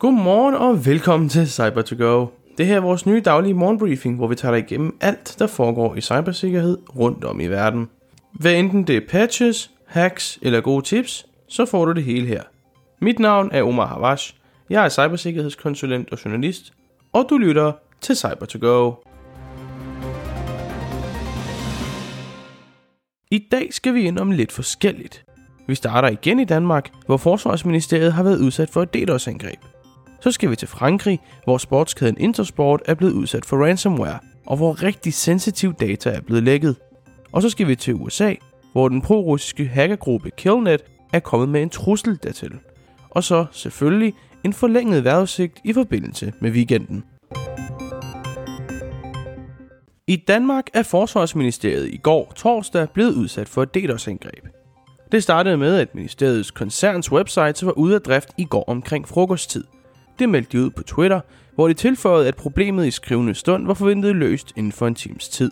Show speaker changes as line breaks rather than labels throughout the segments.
Godmorgen og velkommen til cyber to go Det her er vores nye daglige morgenbriefing, hvor vi tager dig igennem alt, der foregår i cybersikkerhed rundt om i verden. Hvad enten det er patches, hacks eller gode tips, så får du det hele her. Mit navn er Omar Havash. Jeg er cybersikkerhedskonsulent og journalist, og du lytter til Cyber to go I dag skal vi ind om lidt forskelligt. Vi starter igen i Danmark, hvor Forsvarsministeriet har været udsat for et DDoS-angreb. Så skal vi til Frankrig, hvor sportskæden Intersport er blevet udsat for ransomware, og hvor rigtig sensitiv data er blevet lækket. Og så skal vi til USA, hvor den pro-russiske hackergruppe Killnet er kommet med en trussel dertil. Og så selvfølgelig en forlænget vejrudsigt i forbindelse med weekenden. I Danmark er Forsvarsministeriet i går torsdag blevet udsat for et DDoS-angreb. Det startede med, at ministeriets koncerns website var ude af drift i går omkring frokosttid. Det meldte de ud på Twitter, hvor de tilføjede, at problemet i skrivende stund var forventet løst inden for en times tid.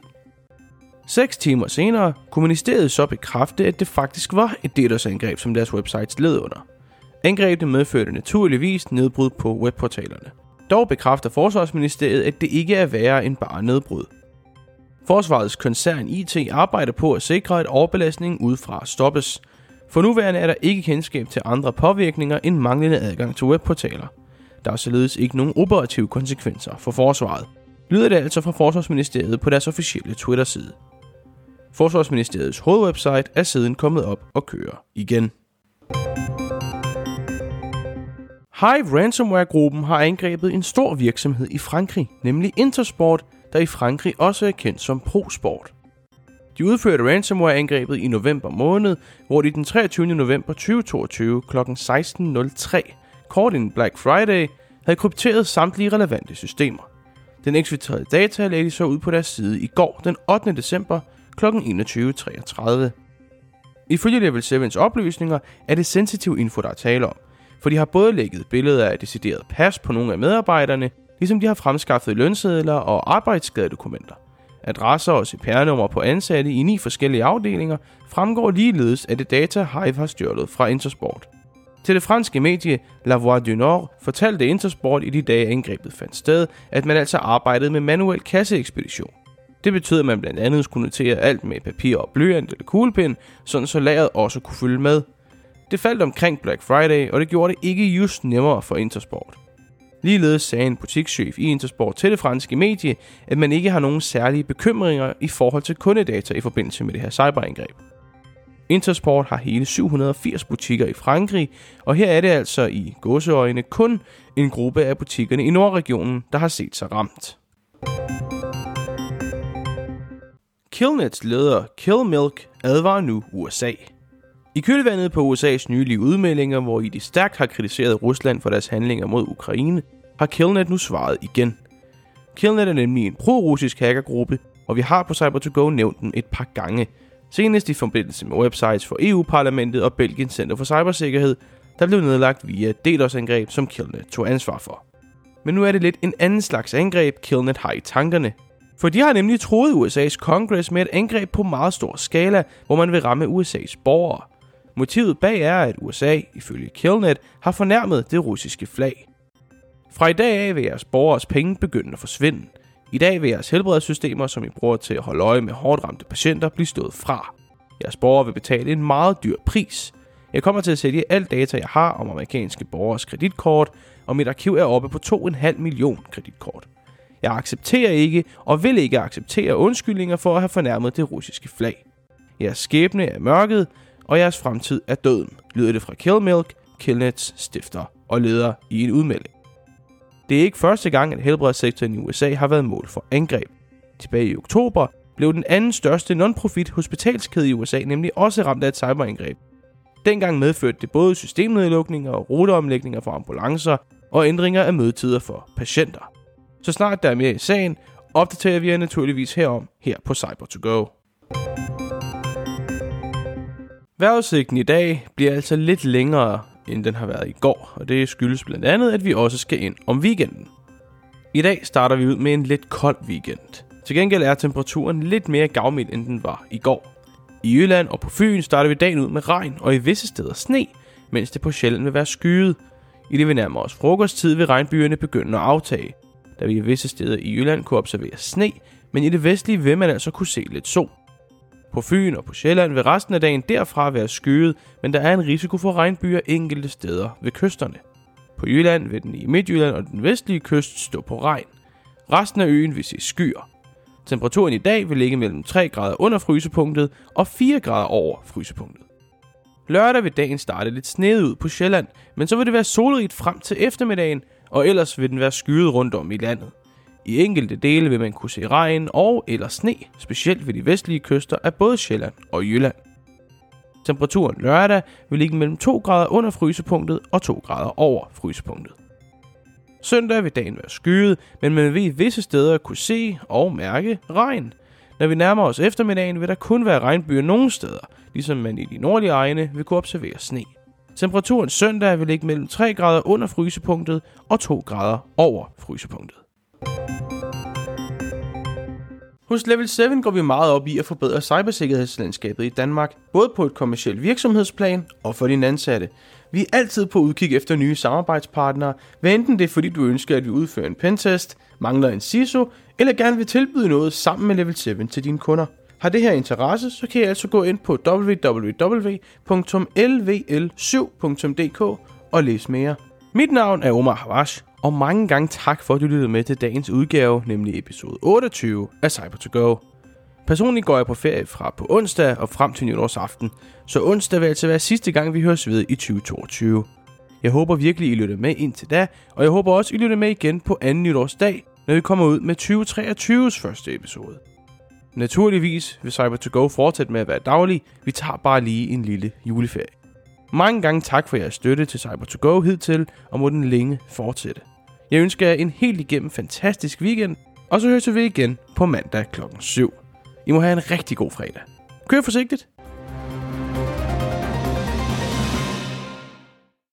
Seks timer senere kunne ministeriet så bekræfte, at det faktisk var et DDoS-angreb, som deres websites led under. Angrebet medførte naturligvis nedbrud på webportalerne. Dog bekræfter Forsvarsministeriet, at det ikke er værre end bare nedbrud. Forsvarets koncern IT arbejder på at sikre, at overbelastningen udefra stoppes. For nuværende er der ikke kendskab til andre påvirkninger end manglende adgang til webportaler. Der er således ikke nogen operative konsekvenser for forsvaret. Lyder det altså fra Forsvarsministeriet på deres officielle Twitter-side. Forsvarsministeriets hovedwebsite er siden kommet op og kører igen. Hive Ransomware-gruppen har angrebet en stor virksomhed i Frankrig, nemlig Intersport, der i Frankrig også er kendt som ProSport. De udførte ransomware-angrebet i november måned, hvor de den 23. november 2022 kl. 16.03, kort inden Black Friday, havde krypteret samtlige relevante systemer. Den ekfiltrerede data lagde de så ud på deres side i går, den 8. december kl. 21.33. Ifølge Level 7's oplysninger er det sensitiv info, der er tale om, for de har både lægget billeder af decideret pas på nogle af medarbejderne, ligesom de har fremskaffet lønsedler og arbejdsskadedokumenter. Adresser og CPR-nummer på ansatte i ni forskellige afdelinger fremgår ligeledes af det data Hive har stjålet fra Intersport. Til det franske medie La Voix du Nord fortalte Intersport i de dage angrebet fandt sted, at man altså arbejdede med manuel kasseekspedition. Det betød, at man blandt andet skulle notere alt med papir og blyant eller kuglepind, sådan så lageret også kunne følge med. Det faldt omkring Black Friday, og det gjorde det ikke just nemmere for Intersport. Ligeledes sagde en butikschef i Intersport til det franske medie, at man ikke har nogen særlige bekymringer i forhold til kundedata i forbindelse med det her cyberangreb. Intersport har hele 780 butikker i Frankrig, og her er det altså i godseøjne kun en gruppe af butikkerne i Nordregionen, der har set sig ramt. Killnets leder Killmilk advarer nu USA. I kølvandet på USA's nylige udmeldinger, hvor i de stærkt har kritiseret Rusland for deres handlinger mod Ukraine, har Killnet nu svaret igen. Killnet er nemlig en pro-russisk hackergruppe, og vi har på cyber to go nævnt den et par gange. Senest i forbindelse med websites for EU-parlamentet og Belgiens Center for Cybersikkerhed, der blev nedlagt via DDoS-angreb, som Killnet tog ansvar for. Men nu er det lidt en anden slags angreb, Killnet har i tankerne. For de har nemlig troet USA's Congress med et angreb på meget stor skala, hvor man vil ramme USA's borgere. Motivet bag er, at USA, ifølge Killnet, har fornærmet det russiske flag. Fra i dag af vil jeres borgers penge begynde at forsvinde. I dag vil jeres helbredssystemer, som I bruger til at holde øje med hårdt ramte patienter, blive stået fra. Jeres borgere vil betale en meget dyr pris. Jeg kommer til at sælge alt data, jeg har om amerikanske borgers kreditkort, og mit arkiv er oppe på 2,5 million kreditkort. Jeg accepterer ikke og vil ikke acceptere undskyldninger for at have fornærmet det russiske flag. Jeres skæbne er mørket, og jeres fremtid er døden, lyder det fra Killmilk, Killnets stifter og leder i en udmelding. Det er ikke første gang, at helbredssektoren i USA har været mål for angreb. Tilbage i oktober blev den anden største non-profit hospitalskæde i USA nemlig også ramt af et cyberangreb. Dengang medførte det både systemnedlukninger og ruteomlægninger for ambulancer og ændringer af mødetider for patienter. Så snart der er mere i sagen, opdaterer vi jer naturligvis herom her på cyber to go Vejrudsigten i dag bliver altså lidt længere, end den har været i går, og det skyldes blandt andet, at vi også skal ind om weekenden. I dag starter vi ud med en lidt kold weekend. Til gengæld er temperaturen lidt mere gavmild, end den var i går. I Jylland og på Fyn starter vi dagen ud med regn og i visse steder sne, mens det på sjældent vil være skyet. I det vi nærmer os frokosttid vil regnbyerne begynde at aftage, da vi i visse steder i Jylland kunne observere sne, men i det vestlige vil man altså kunne se lidt sol. På Fyn og på Sjælland vil resten af dagen derfra være skyet, men der er en risiko for regnbyer enkelte steder ved kysterne. På Jylland vil den i Midtjylland og den vestlige kyst stå på regn. Resten af øen vil se skyer. Temperaturen i dag vil ligge mellem 3 grader under frysepunktet og 4 grader over frysepunktet. Lørdag vil dagen starte lidt sneet ud på Sjælland, men så vil det være solrigt frem til eftermiddagen, og ellers vil den være skyet rundt om i landet. I enkelte dele vil man kunne se regn og eller sne, specielt ved de vestlige kyster af både Sjælland og Jylland. Temperaturen lørdag vil ligge mellem 2 grader under frysepunktet og 2 grader over frysepunktet. Søndag vil dagen være skyet, men man vil i visse steder kunne se og mærke regn. Når vi nærmer os eftermiddagen, vil der kun være regnbyer nogle steder, ligesom man i de nordlige egne vil kunne observere sne. Temperaturen søndag vil ligge mellem 3 grader under frysepunktet og 2 grader over frysepunktet. Hos Level 7 går vi meget op i at forbedre cybersikkerhedslandskabet i Danmark, både på et kommersielt virksomhedsplan og for dine ansatte. Vi er altid på udkig efter nye samarbejdspartnere, hvad enten det er fordi du ønsker, at vi udfører en pentest, mangler en CISO, eller gerne vil tilbyde noget sammen med Level 7 til dine kunder. Har det her interesse, så kan I altså gå ind på www.lvl7.dk og læse mere. Mit navn er Omar Havash, og mange gange tak for, at du lyttede med til dagens udgave, nemlig episode 28 af cyber to go Personligt går jeg på ferie fra på onsdag og frem til nytårsaften, så onsdag vil altså være sidste gang, vi høres ved i 2022. Jeg håber virkelig, I lytter med indtil da, og jeg håber også, I lytter med igen på anden nytårsdag, når vi kommer ud med 2023's første episode. Naturligvis vil cyber to go fortsætte med at være daglig, vi tager bare lige en lille juleferie. Mange gange tak for jeres støtte til cyber to go hidtil, og må den længe fortsætte. Jeg ønsker jer en helt igennem fantastisk weekend, og så høres vi igen på mandag kl. 7. I må have en rigtig god fredag. Kør forsigtigt.